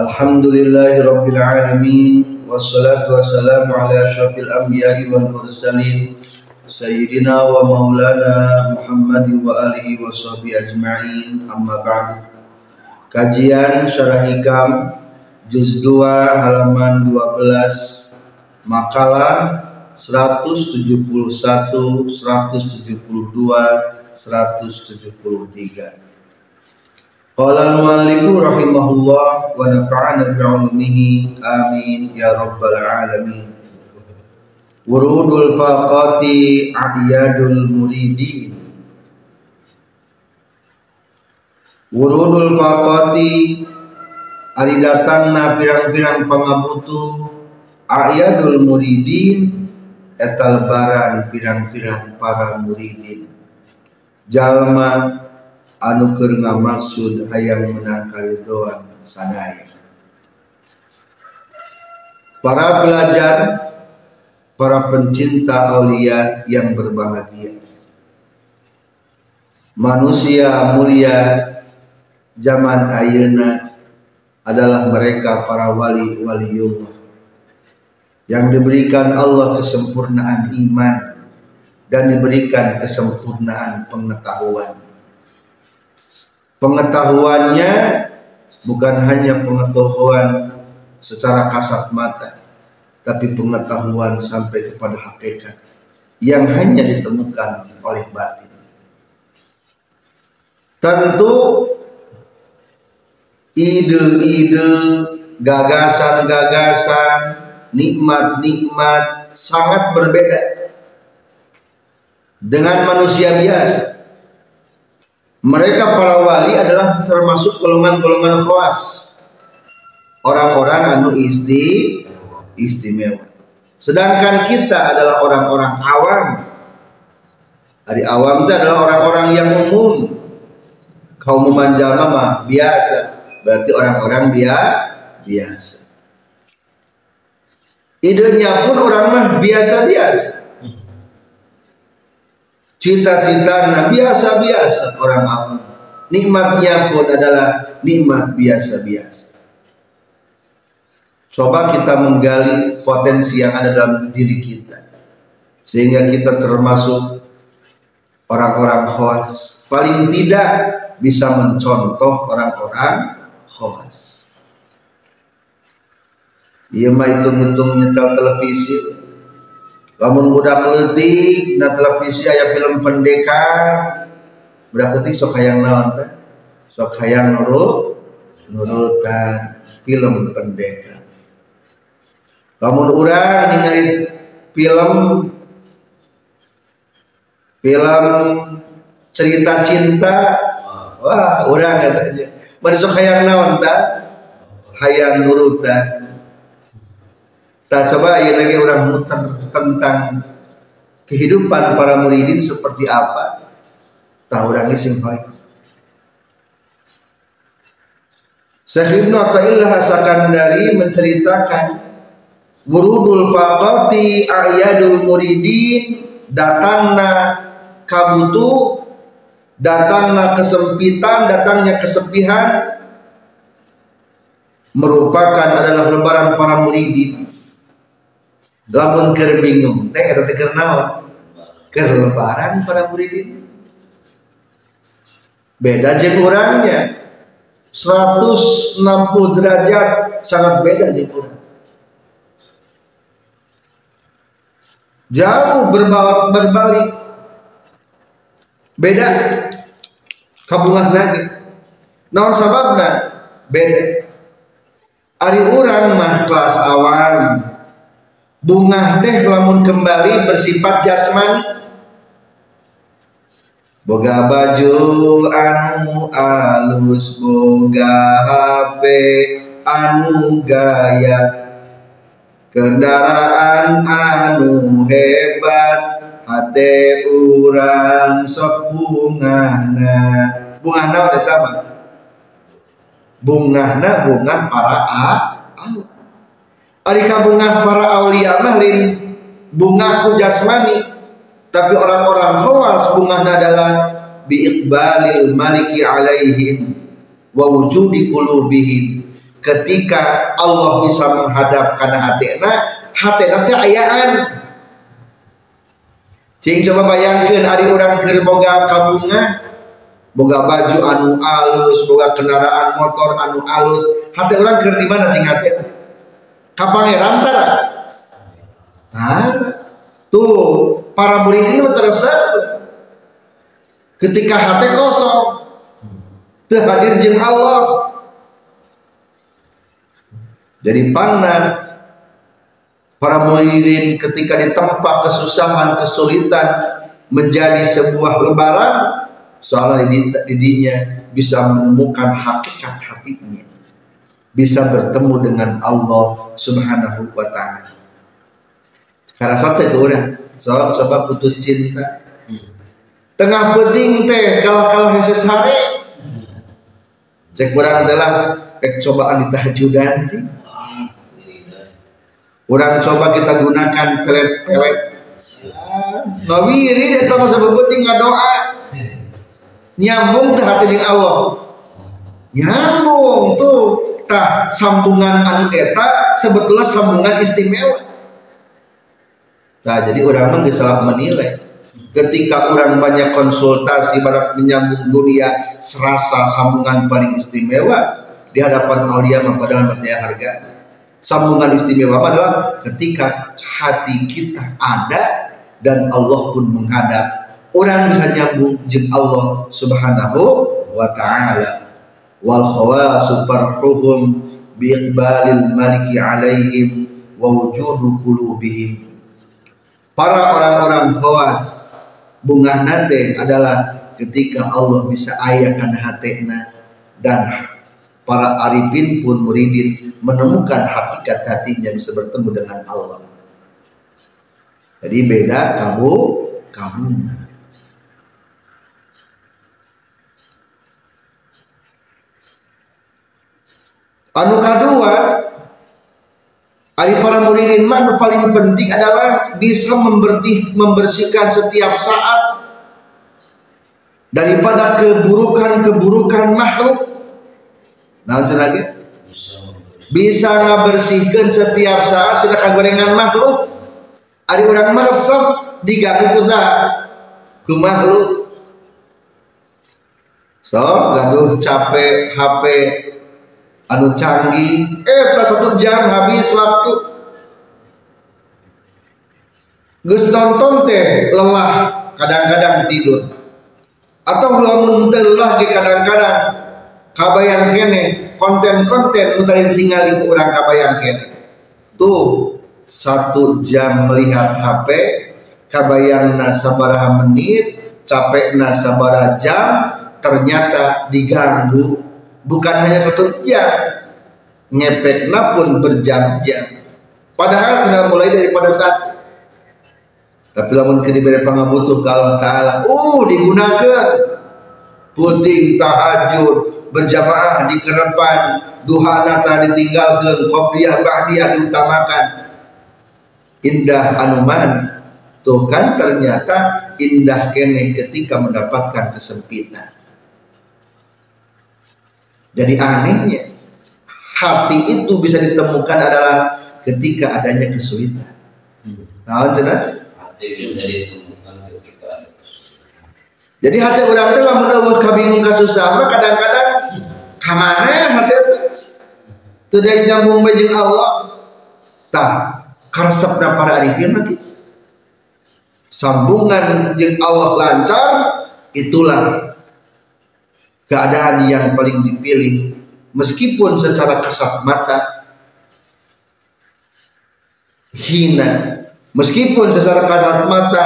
Alhamdulillahi rabbil alamin wassalatu wassalamu ala asyrafil anbiya'i wal mursalin sayyidina wa maulana Muhammad wa alihi wa sahbihi ajma'in amma ba'du. Kajian Syarah Hikam juz 2 halaman 12 makalah 171 172 173 Qala al-muallifu rahimahullah wa nafa'ana bi'ulumihi amin ya rabbal alamin. Wurudul faqati a'yadul muridin. Wurudul faqati ari datangna pirang-pirang pangabutuh a'yadul muridin etal baran pirang-pirang para muridin. Jalma anu keur ngamaksud hayang menang karidoan sadaya para pelajar para pencinta aulia yang berbahagia manusia mulia zaman ayeuna adalah mereka para wali waliullah yang diberikan Allah kesempurnaan iman dan diberikan kesempurnaan pengetahuan. Pengetahuannya bukan hanya pengetahuan secara kasat mata, tapi pengetahuan sampai kepada hakikat yang hanya ditemukan oleh batin. Tentu ide-ide, gagasan-gagasan, nikmat-nikmat sangat berbeda dengan manusia biasa. Mereka para wali adalah termasuk golongan-golongan khawas. Orang-orang anu isti istimewa. Sedangkan kita adalah orang-orang awam. Dari awam itu adalah orang-orang yang umum. Kaum jalma mah biasa. Berarti orang-orang dia biasa. Idenya pun orang mah biasa-biasa Cita-cita biasa-biasa orang awam. Nikmatnya pun adalah nikmat biasa-biasa. Coba kita menggali potensi yang ada dalam diri kita. Sehingga kita termasuk orang-orang khawas. Paling tidak bisa mencontoh orang-orang khawas. Iya mah hitung-hitung nyetel televisi lamun budak letik na televisi aya film pendekar budak letik sok hayang naon teh? Sok hayang nurut nurutan film pendekar lamun urang ningali film film cerita cinta wah urang katanya bari sok hayang naon teh hayang nurutan. Tak coba ya lagi orang muter tentang kehidupan para muridin seperti apa? Tahu orangnya sing Syekh Ibnu Athaillah Sakandari menceritakan Wurudul faqati ayadul muridin datangna kabutu datangna kesempitan datangnya kesepihan merupakan adalah lebaran para muridin lamun keur bingung teh eta teh keur naon? Keur lebaran para muridin beda jeung urangnya 160 derajat sangat beda jeung urang jauh berbalik berbalik. Beda. Kabungah lagi naon sababna? Beda. Ari urang mah kelas awam bunga teh lamun kembali bersifat jasmani. Boga baju anu alus boga HP anu gaya. Kendaraan anu hebat hati urang sok bungana. Bungana udah tamat bungana bunga para a Arika bunga para aulia mah lin bunga ku jasmani. Tapi orang-orang khawas bunga adalah biiqbalil maliki alaihim wa wujudi qulubihim. Ketika Allah bisa menghadap karena hatena hatena teh ayaan. Cing coba bayangkan hari orang keur boga kabunga boga baju anu alus boga kendaraan motor anu alus. Hati orang keur di mana cing hati kapangeran tara tara tuh para murid ini terasa ketika hati kosong. Terhadir jeng Allah. Jadi pandan para muridin ketika ditempa kesusahan kesulitan menjadi sebuah lebaran soalnya didinya bisa menemukan hakikat hatinya bisa bertemu dengan Allah subhanahu wa ta'ala. Karena satu itu udah. Soal coba putus cinta. Tengah penting teh kalau heses hari. Cek kurang adalah cobaan di tahajudan sih Orang coba kita gunakan pelet-pelet. Ngawiri dia tahu sebab penting doa. Nyambung tuh hati Allah. Nyambung tuh tak sambungan anu eta sebetulnya sambungan istimewa. Nah, jadi orang mah salah menilai. Ketika orang banyak konsultasi pada menyambung dunia serasa sambungan paling istimewa di hadapan aulia padahal mati harga Sambungan istimewa adalah ketika hati kita ada dan Allah pun menghadap. Orang bisa nyambung jeng Allah Subhanahu wa taala. Wal khawasu farhuhum bi iqbalil maliki alaihim wa wujudu qulubihim. Para orang-orang khawas bunga nate adalah ketika Allah bisa ayakan hatena dan para arifin pun muridin menemukan hakikat hatinya bisa bertemu dengan Allah. Jadi beda kamu kamu. Anu kedua, Ari para muridin man paling penting adalah bisa membersih, membersihkan setiap saat daripada keburukan-keburukan makhluk. Nah, lagi? Bisa ngabersihkan setiap saat tidak gorengan makhluk. Ada orang meresep diganggu usaha ke makhluk. So gaduh capek HP anu canggih. Eh tak satu jam habis waktu. Gus nonton teh lelah kadang-kadang tidur. Atau lamun telah di kadang-kadang kabayang kene konten-konten nu tadi ditinggali ku urang kabayang kene. Tuh satu jam melihat HP kabayang sabaraha menit capek sabaraha jam ternyata diganggu bukan hanya satu jam ngepekna pun berjam-jam. Padahal tidak mulai daripada saat tapi lamun kediberi pangabutuh kalau taala uh digunakan puting tahajud berjamaah di kerepan duhana telah ditinggalkan kopiah ba'diyah diutamakan. Indah anuman tuh kan ternyata indah kene ketika mendapatkan kesempitan jadi anehnya hati itu bisa ditemukan adalah ketika adanya kesulitan. Nah cenah hati bisa ditemukan ketika jadi hati orang telah mendapat kabingung kasusah kadang-kadang kamana hati itu? Tidak nyambung bejeng Allah. Tak karsepna para arifin lagi. Sambungan jeng Allah lancar itulah keadaan yang paling dipilih meskipun secara kasat mata hina. Meskipun secara kasat mata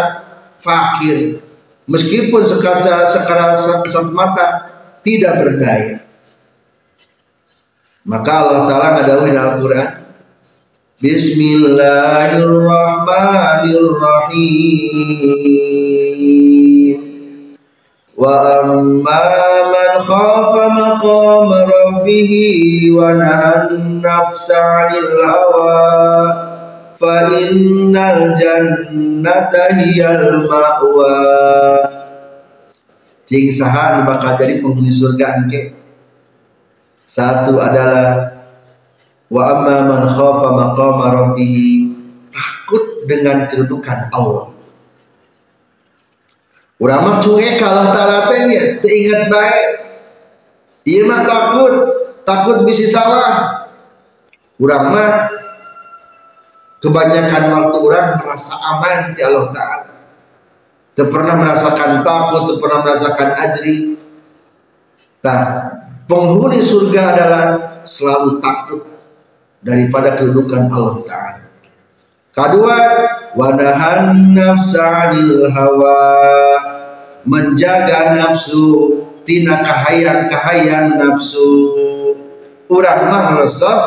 fakir. Meskipun sekaca sekarang satu mata tidak berdaya. Maka Allah Ta'ala ngadawi dalam Al-Quran Bismillahirrahmanirrahim Khafa maqama rabbih wa nahan nafsa 'anil hawa fa innal jannata hiyal ma'wa. Cing sahan bakal jadi penghuni surga engke. Satu adalah wa amma man khafa maqama rabbih takut dengan kedudukan Allah Urang mah cuek kalah teh teringat baik. Iya mah takut. Takut bisa salah. Urang mah kebanyakan waktu orang merasa aman di Allah Ta'ala. Tidak pernah merasakan takut tidak pernah merasakan ajri. Nah penghuni surga adalah selalu takut daripada kedudukan Allah Ta'ala. Kedua wanahan nafsanil hawa menjaga nafsu tina kahayang-kahayang nafsu urang mah resep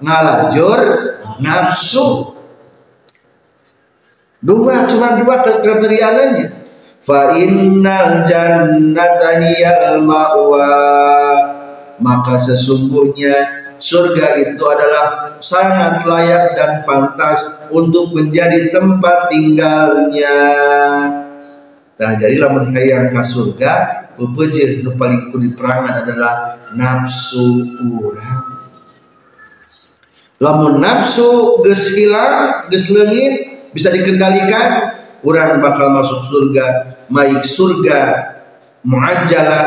ngalajur nafsu Dua cuma dua kriterianya. Fa innal jannata hiyal ma'wa. Maka sesungguhnya surga itu adalah sangat layak dan pantas untuk menjadi tempat tinggalnya. Nah, jadi lamun hayang ka surga, bebeje nu paling kulit perangan adalah nafsu urang. Lamun nafsu geus hilang, geus leungit, bisa dikendalikan orang bakal masuk surga baik surga muajjalah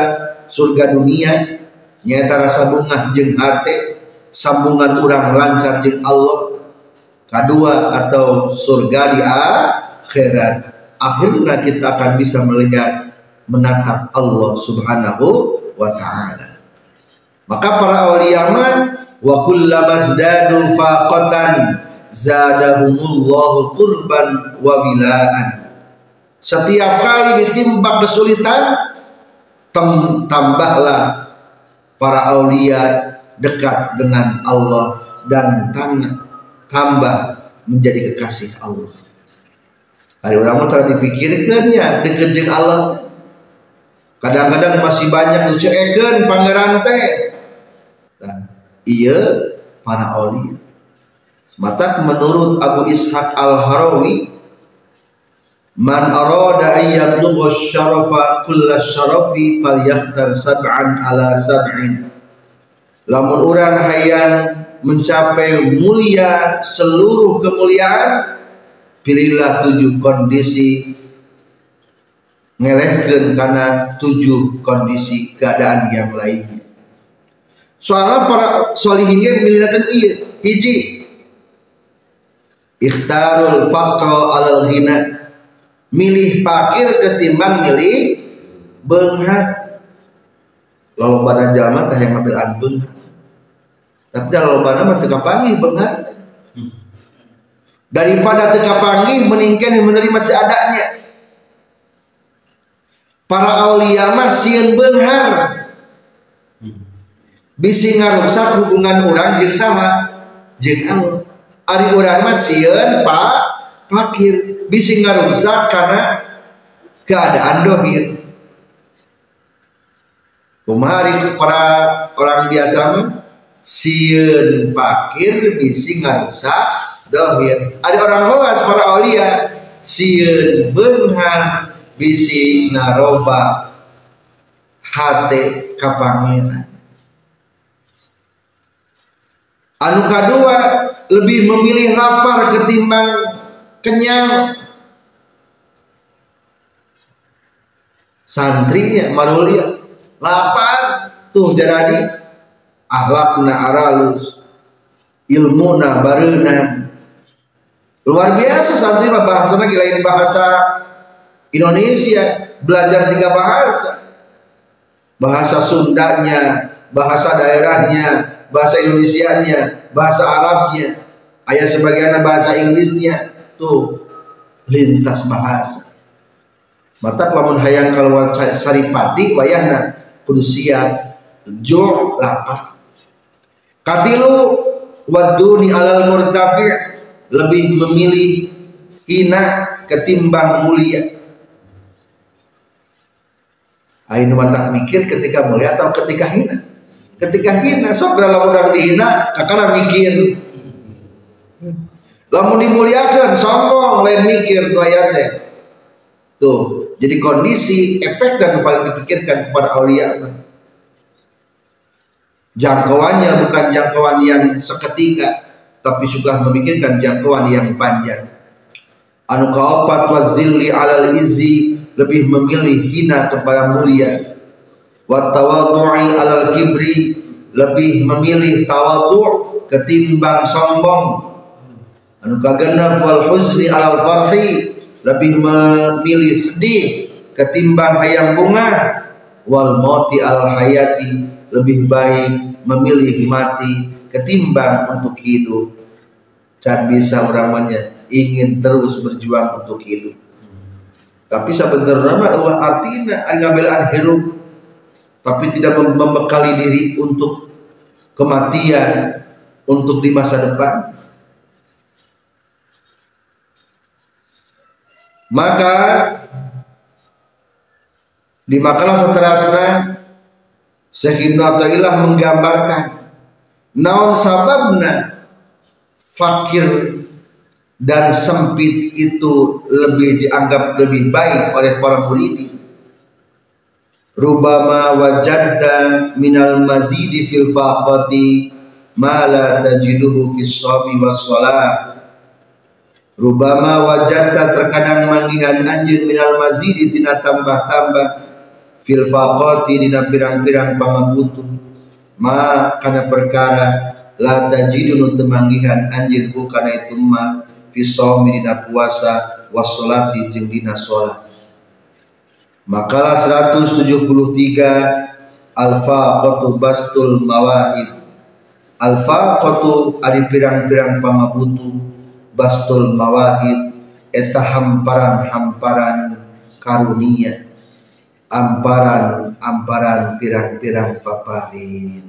surga dunia. Nyata rasa bunga jeng hati sambungan orang lancar jeng Allah. Kedua atau surga di akhirat akhirnya kita akan bisa melihat menatap Allah subhanahu wa ta'ala. Maka para awliyaman wa kullamazdadu faqatan zadahumullahu kurban wa bilaan. Setiap kali ditimpa kesulitan tambahlah para aulia dekat dengan Allah dan tambah menjadi kekasih Allah hari orang telah dipikirkannya dekat dengan Allah. Kadang-kadang masih banyak lucu eken pangeran teh iya para aulia. Mata menurut Abu Ishaq Al-Harawi Man arada an yablugha syarafa kulla syarafi falyakhtar sab'an ala sab'in. Lamun orang hayang mencapai mulia seluruh kemuliaan pilihlah tujuh kondisi. Ngelehkan karena tujuh kondisi keadaan yang lainnya. Soalnya para solihinnya milihkan iya hiji. Ikhtarul faqra alal ghina. Milih pakir ketimbang milih benghar. Lalu pada jalma teh yang ngambil an benghar. Tapi dalam pada mah teka panggih benghar daripada teka panggih meningkan menerima seadanya. Para aulia mah sieun benghar. Bisi hubungan orang jeung sama jeung Allah Ari urang mah sieun Pak. Fakir bisi ngarusak karena keadaan dohir. Kumari para orang biasa mah sieun fakir bisi ngarusak dohir. Ada orang hoas para aulia sieun beunghar bisi ngaroba hate kapangeran. Anu kedua lebih memilih lapar ketimbang kenyang. Santrinya manulia lapar tuh jadi na aralus ilmuna barena luar biasa santri mah bahasanya lain bahasa Indonesia. Belajar tiga bahasa. Bahasa Sundanya bahasa daerahnya bahasa Indonesianya, bahasa Arabnya, ayat sebagian bahasa Inggrisnya, tuh lintas bahasa. mata lamun hayang keluar saripati wayahna kudu siap. Jo lapar. Katilu waduni alal murtafi lebih memilih hina ketimbang mulia. Ainu mata mikir ketika mulia atau ketika hina? Ketika hina sok dalam udang dihina kakak mikir. Lamun dimuliakan sombong lain mikir ayatnya tuh jadi kondisi efek dan paling dipikirkan kepada aulia. Jangkauannya bukan jangkauan yang seketika tapi juga memikirkan jangkauan yang panjang. Anu kaopat wa zilli alal izzi lebih memilih hina kepada mulia. Wa tawadhu'i alal kibri lebih memilih tawadhu ketimbang sombong. Anu kagenap wal huzni alal farhi lebih memilih sedih ketimbang hayang bunga. Wal mauti al hayati lebih baik memilih mati ketimbang untuk hidup dan bisa uramanya ingin terus berjuang untuk hidup. Tapi sebenarnya Allah artinya ngambilan hidup tapi tidak membekali diri untuk kematian untuk di masa depan. Maka di makalah seterusnya Syekh Ibnu Athaillah menggambarkan naon sababna fakir dan sempit itu lebih dianggap lebih baik oleh para murid. Rubama wajadta minal mazidi fil faqati ma la tajiduhu fis shabi was rubama wajadta terkadang manggihan anjeun minal mazidi tina tambah-tambah fil faqati dina pirang-pirang pangabutuh ma kana perkara la tajidu nu temanggihan anjeun ku kana itu mah fisomi dina puasa wassolati jeung dina salat makalah 173 alfa qatu bastul mawaid. Alfa qatu ari pirang-pirang pangabutu bastul mawaid eta hamparan-hamparan karunia amparan-amparan pirang-pirang paparin.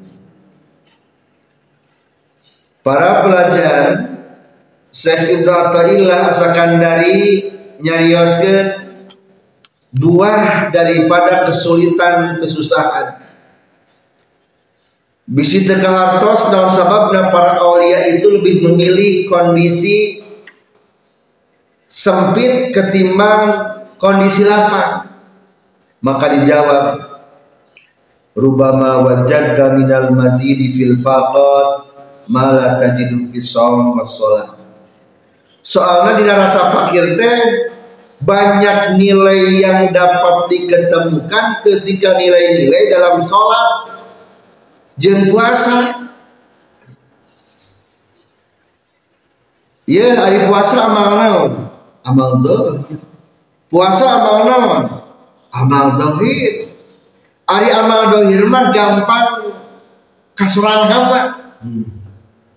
Para pelajar Syekh Ibnu Athaillah Asakandari nyarioskeun dua daripada kesulitan kesusahan. Bisi teka hartos dalam sebabnya para aulia itu lebih memilih kondisi sempit ketimbang kondisi lapang maka dijawab rubama wajadta minal mazidi fil faqat ma la tajidu fi shaum was shalah. Soalnya di rasa fakir teh banyak nilai yang dapat diketemukan ketika nilai-nilai dalam sholat jeng puasa. Ya hari puasa amal naon? Amal doh. Puasa amal naon amal dohir. Hari amal dohir mah gampang. Kasuran hamba hmm.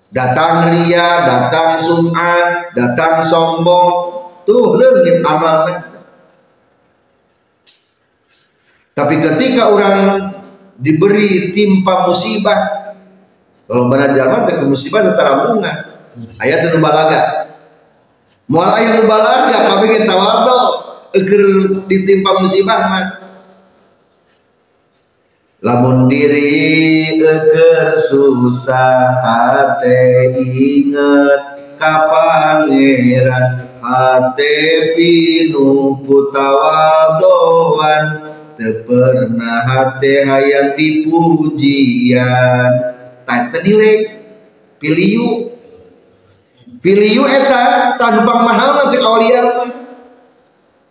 Datang ria, datang sum'ah, datang sombong, tuh lengit amalnya. Tapi ketika orang diberi timpa musibah, kalau benar jalan ke musibah tetap bunga. Ayat itu balaga. Mual ayat balaga, kami kita waktu eker ditimpa musibah mah lamun diri eker susah hate inget ka pangeran hate pinu kutawadoan pernah hate hayang dipujian tak nilai piliu. Piliu eta tanupang mahal cek awliya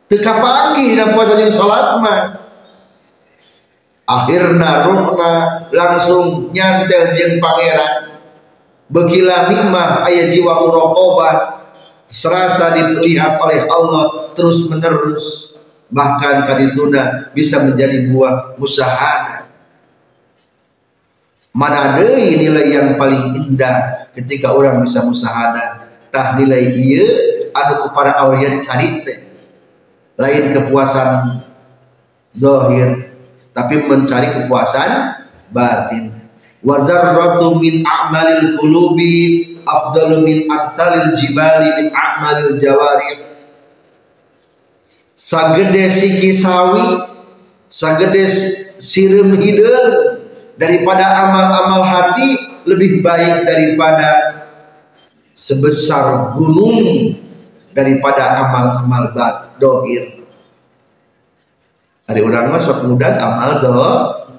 teu kapanggih dan puasa jeung salat mah akhirnya rohna langsung nyantel jeng pangeran. Begila mimah ayah jiwa murokobah serasa dilihat oleh Allah terus menerus bahkan kadituna bisa menjadi buah musahana mana ada nilai yang paling indah ketika orang bisa musahana tah nilai iya anu kepada awliya dicari teh lain kepuasan dohir tapi mencari kepuasan batin. Wazarratu min a'malil qulubi afdalu min amsalil jibali min a'malil jawarih sagede siki sawi sagede sirum hidung daripada amal-amal hati lebih baik daripada sebesar gunung daripada amal-amal bat dohir. Hari orang masuk mudah amal do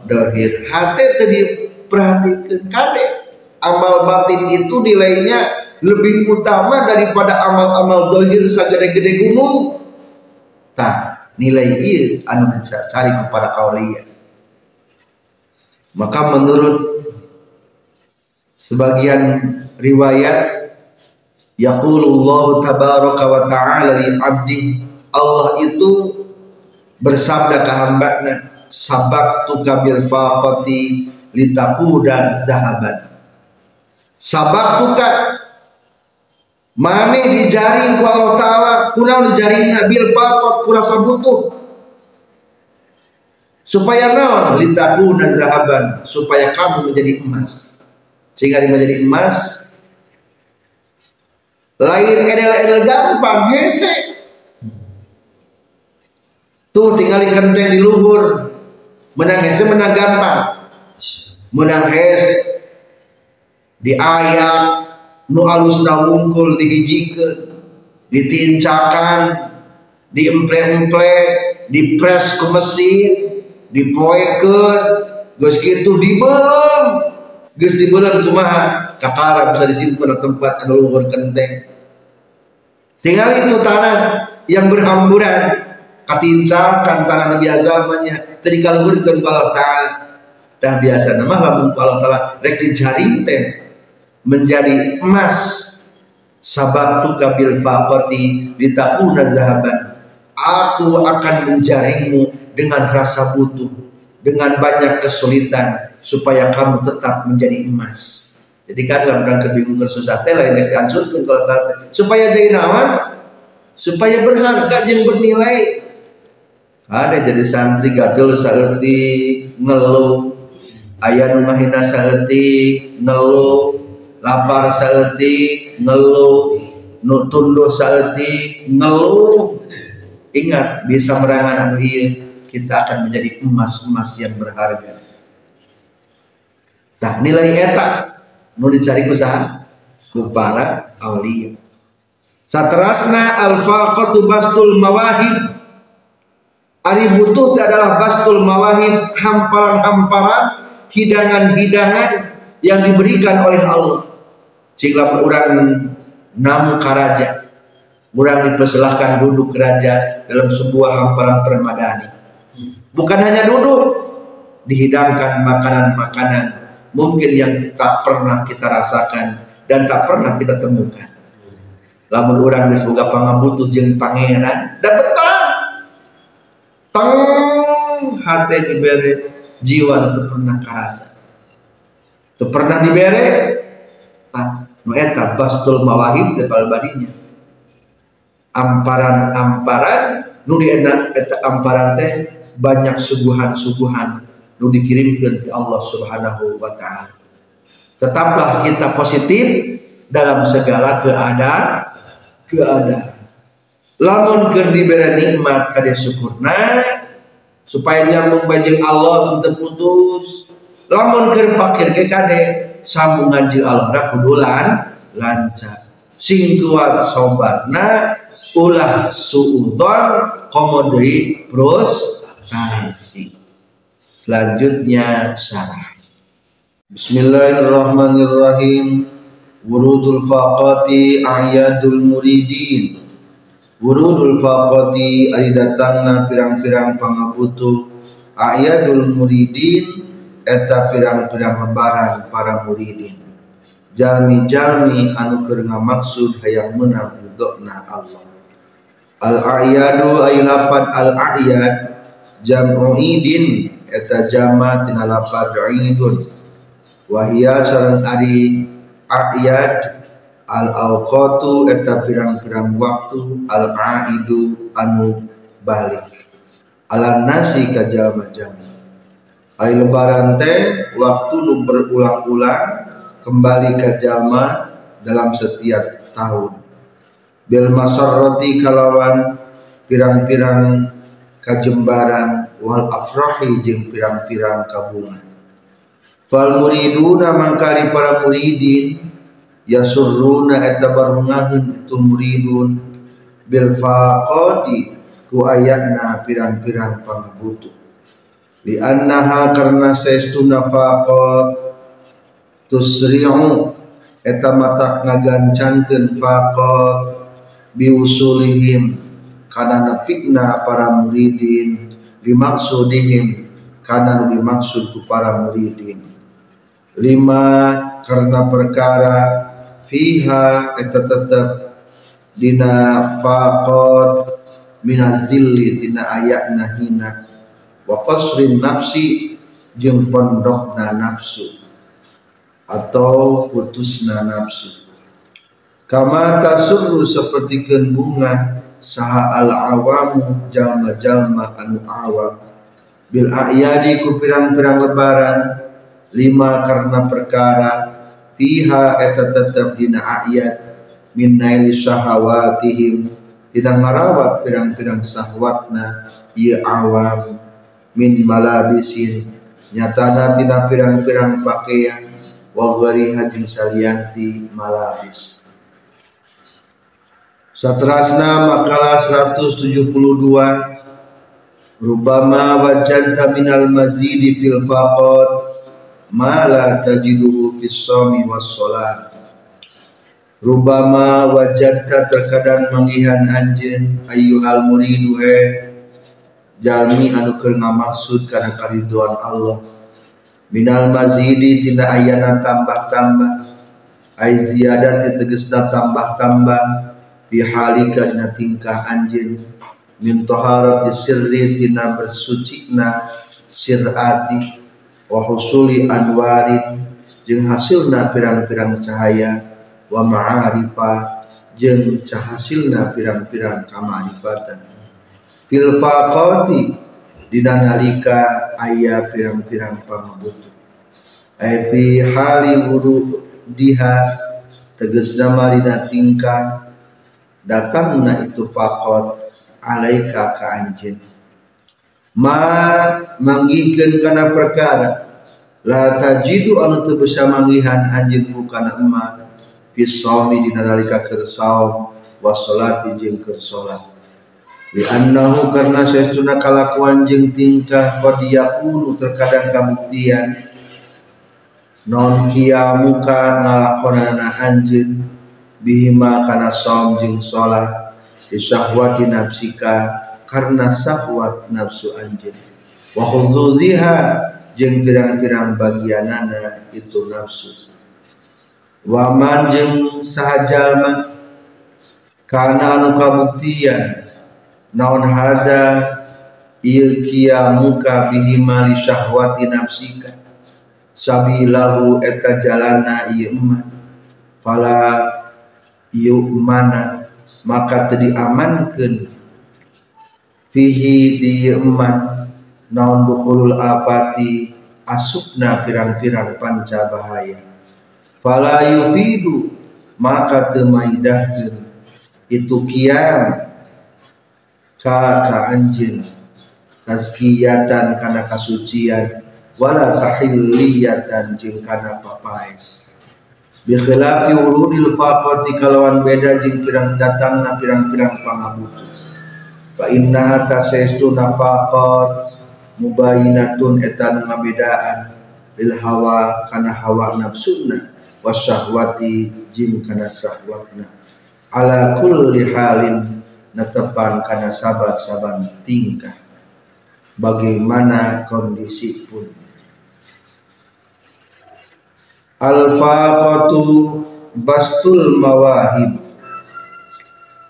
dohir. Hati tadi perhatikan kade amal batin itu nilainya lebih utama daripada amal-amal dohir segede-gede gunung. Tak nilai ini anu cari kepada aulia. Maka menurut sebagian riwayat Yaqulullahu tabaraka wa ta'ala li abdi Allah itu bersabda ke hambanya sabaktu kabil faqati litakuda zahaban. Sabaktuka Mane dijaring ku Allah Ta'ala Kuna dijaring bil faqat kurasa butuh supaya naon? Litakuna zahaban supaya kamu menjadi emas. Sehingga menjadi emas. Lain edel-edel gampang hese tuh tinggalin kenteng di luhur. Menang hese menang gampang menang hese di ayat nu alus na wungkul dihijikeun ditincakan diemple-emple dipres ke mesin dipoekeun. Geus kitu dibelem geus dibelem kumaha? Kakara bisa disimpan di tempat ada luhur kenteng tinggal itu tanah yang berhamburan katincakan tanah biasa namanya tadi kalau berken kalau ta'ala dah biasa. Nama lamun kalau ta'ala rek dijaring teh menjadi emas. Sabab bil faqati litakuna zahaban. Aku akan menjaringmu dengan rasa butuh dengan banyak kesulitan supaya kamu tetap menjadi emas. Jadi kan dalam kebingungan susah teh lain dihancurkan kalau supaya jadi nawan supaya berharga yang bernilai ada jadi santri gatel saeuti ngeluh ayah rumahina saeuti ngeluh lapar saeuti ngeluh nu tunduh saeuti ngeluh ingat bisa merangan anu kita akan menjadi emas-emas yang berharga. Nah, nilai etak nu dicari usaha ku para aulia. Satrasna al faqatu bastul mawahib ari butuh adalah bastul mawahib hamparan-hamparan hidangan-hidangan yang diberikan oleh Allah. Jika orang namu karaja orang dipersilahkan duduk keraja dalam sebuah hamparan permadani. Bukan hanya duduk dihidangkan makanan-makanan mungkin yang tak pernah kita rasakan dan tak pernah kita temukan. Lamun orang geus boga pangabutuh jeung pangeran da betah tang hati dibere jiwa itu pernah karasa itu pernah dibere tah nu eta bastul mawahib teh badinya amparan-amparan nu di eta amparan teh banyak suguhan-suguhan nu dikirimkan ke Allah Subhanahu wa taala. Tetaplah kita positif dalam segala keadaan keadaan. Lamun keur diberi nikmat kada syukurna supaya nyambung bajeng Allah untuk putus. Lamun keur pakir ge kade sambungan jeung Allah kudulan lancar. Sing kuat sobatna ulah suudon komodri frustasi. Selanjutnya syarah. Bismillahirrahmanirrahim. Wurudul faqati ayadul muridin. Wurudul faqati ari datangna pirang-pirang pangabutuh ayadul muridin eta pirang-pirang lebaran para muridin. Jalmi-jalmi anu keur ngamaksud hayang menang ridona Allah. Al ayadu ay al ayad jam'u idin eta jama tina lapad idun wahia sareng ari ayat al awqatu eta pirang-pirang waktu al aidu anu balik. Ala nasi kajal majam. Ay lebaran teh waktu nu berulang-ulang kembali ke jalma dalam setiap tahun. Bil masarrati kalawan pirang-pirang kajembaran wal afrahi jeung pirang-pirang kabungan fal muriduna mangkari para muridin yasurruna eta barungaheun itu muridun bil faqati ku ayatna pirang-pirang pangabutuh bi annaha karna saestuna faqat tusri'u eta mata ngagancankeun faqat bi usulihim kana nepikna para muridin dimaksudihim kana dimaksud ku para muridin. Lima karena perkara fiha eta tetep dina faqat minazilli tina ayatna hina. Wa qasrin nafsi jeung pondokna nafsu. Atau putusna nafsu. Kama tasurru seperti bunga saha al awamu jalma-jalma anu awam. Bil a'yadi ku pirang-pirang lebaran lima karena perkara fiha eta tetap dina ayat min naili syahawatihim. Tidak ngarawat pirang-pirang sahwatna ieu awam min malabisin. Nyatana tina pirang-pirang pakaian wa ghariha salianti malabis. Satrasna makalah 172 Rubama wajanta minal mazidi fil faqat ma la tajiduhu fis Rubama wajadka terkadang mangihan anjeun ayyuhal muridu he jalmi anu keur ngamaksud kana kariduan Allah. Minal mazidi tina ayana tambah-tambah. Ay ziyadat tegesna tambah-tambah. Fi halika dina tingkah anjeun min taharati sirri tina bersucina sirati wa husuli anwarin jeung hasilna pirang-pirang cahaya wa ma'arifa jeung cahasilna pirang-pirang kamarifatan. Fil faqati dina nalika aya pirang-pirang pangabutuh ay fi hali diha tegesna marina tingkah datangna itu faqat alaika ka anjeun ma manggihkeun kana perkara. La tajidu anu teu bisa manggihan anjeun kana emma fis shaumi dina nalika keur saum wa sholati jeung keur salat li annahu karna saestuna kalakuan jeung tingkah qad yakunu terkadang kabuktian. Non kiamuka ngalakonana anjeun bihima kana saum jeung salat disahwati nafsika karena sahwat nafsu anjeun wa khuzuziha jeung pirang-pirang bagianana itu nafsu. Wa man jeung sahajalma kana anu kabuktian naon hada ieu kia muka bihi mali syahwati nafsika. Sabilahu eta jalana ieu eman fala ieu mana maka teu diamankeun fihi di eman naon dukhulul apati asupna pirang-pirang panca bahaya. Fala yufidu maka temaidahkeun itu kiam ka ka anjeun tazkiyatan kana kasucian. Wala tahilliyatan jeung kana papaes bi khilafi urudil faqati kalawan beda jeung pirang datangna pirang-pirang pangabutuh fa inna tasestu nafaqat mubayinatun etan ngabedaan lil hawa kana hawa nafsuna wasyahwati jin kana sahwatna ala kulli halin natepan kana saban-saban tingkah. Bagaimana kondisi pun. Al-faqatu bastul mawahib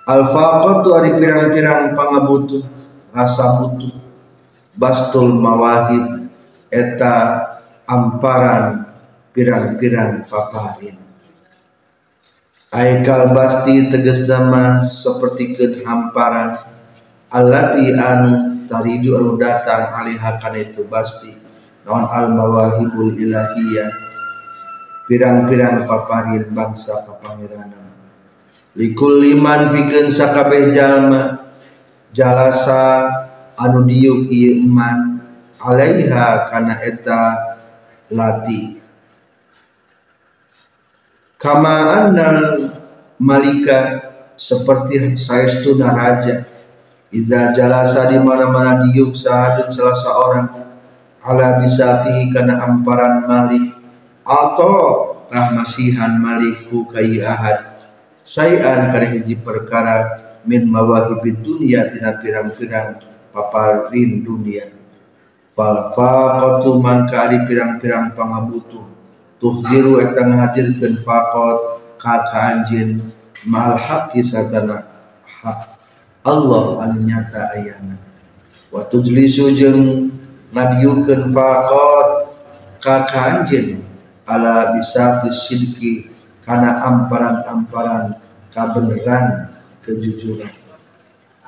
Al-faqatu ari pirang-pirang pangabutuh rasa butuh bastul mawahib eta amparan pirang-pirang paparin. Aikal basti tegas nama seperti ke hamparan allati anu taridu anu datang alihah kana itu pasti naon al mawahibul ilahiyah. Pirang-pirang paparin bangsa kapangeranan likul liman pikeun sakabeh jalma jalasa anu diuk ieu iman alaiha kana eta lati. Kama annal malika seperti saestuna raja Iza jalasa di mana-mana diuk sahadun salah seorang ala bisatihi kana amparan malik atau kah masihan maliku kai ahad sayan kana hiji perkara min mawahibid dunia tina pirang-pirang paparin dunia. Fal faqatu man kari pirang-pirang pangabutuh tuhdiru eta ngahadirkeun faqat ka kanjin mal haqqi satana. Hak Allah anu nyata ayana. Wa tujlisu jeung ngadieukeun faqat ka kanjin ala bisati sidki kana amparan-amparan kabeneran kejujuran.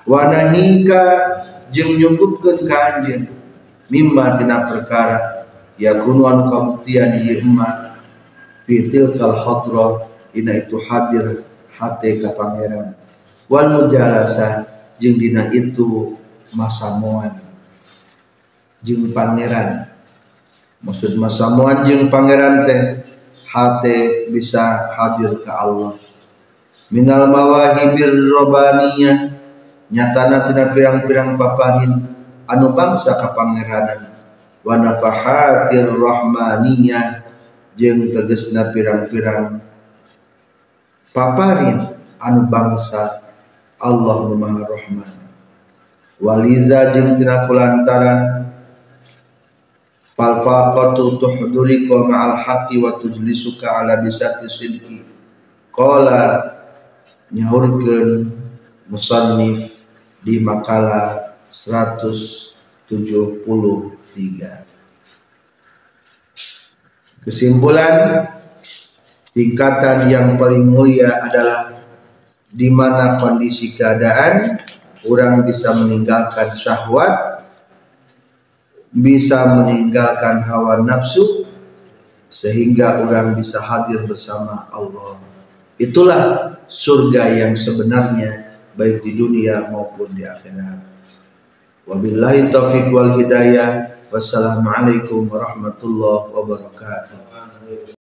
Wa nahika jeung nyukupkeun ka anjeun mimma tina perkara yakunu anu kabuktian ieu emak fi tilkal hadra ina itu hadir hate ka pangeran. Wal mujalasa jeung dina itu masamuan jeung pangeran. Maksud masamuan jeung pangeran teh hate bisa hadir ke Allah. Minal mawahibir robaniyah nyatana tina pirang-pirang paparin anu bangsa kapangeranan wa nafahatir rahmaniyah jeung tegesna pirang-pirang paparin anu bangsa Allah Maha Rahman. Waliza jeung tina kulantaran fal faqatu tuhdurika ma'al haqqi wa tujlisuka ala bisati sidqi. Qala nyaurkeun musannif di makalah 173 kesimpulan tingkatan yang paling mulia adalah di mana kondisi keadaan orang bisa meninggalkan syahwat bisa meninggalkan hawa nafsu sehingga orang bisa hadir bersama Allah. Itulah surga yang sebenarnya baik di dunia maupun di akhirat. Wabillahi taufiq wal hidayah. Wassalamualaikum warahmatullahi wabarakatuh.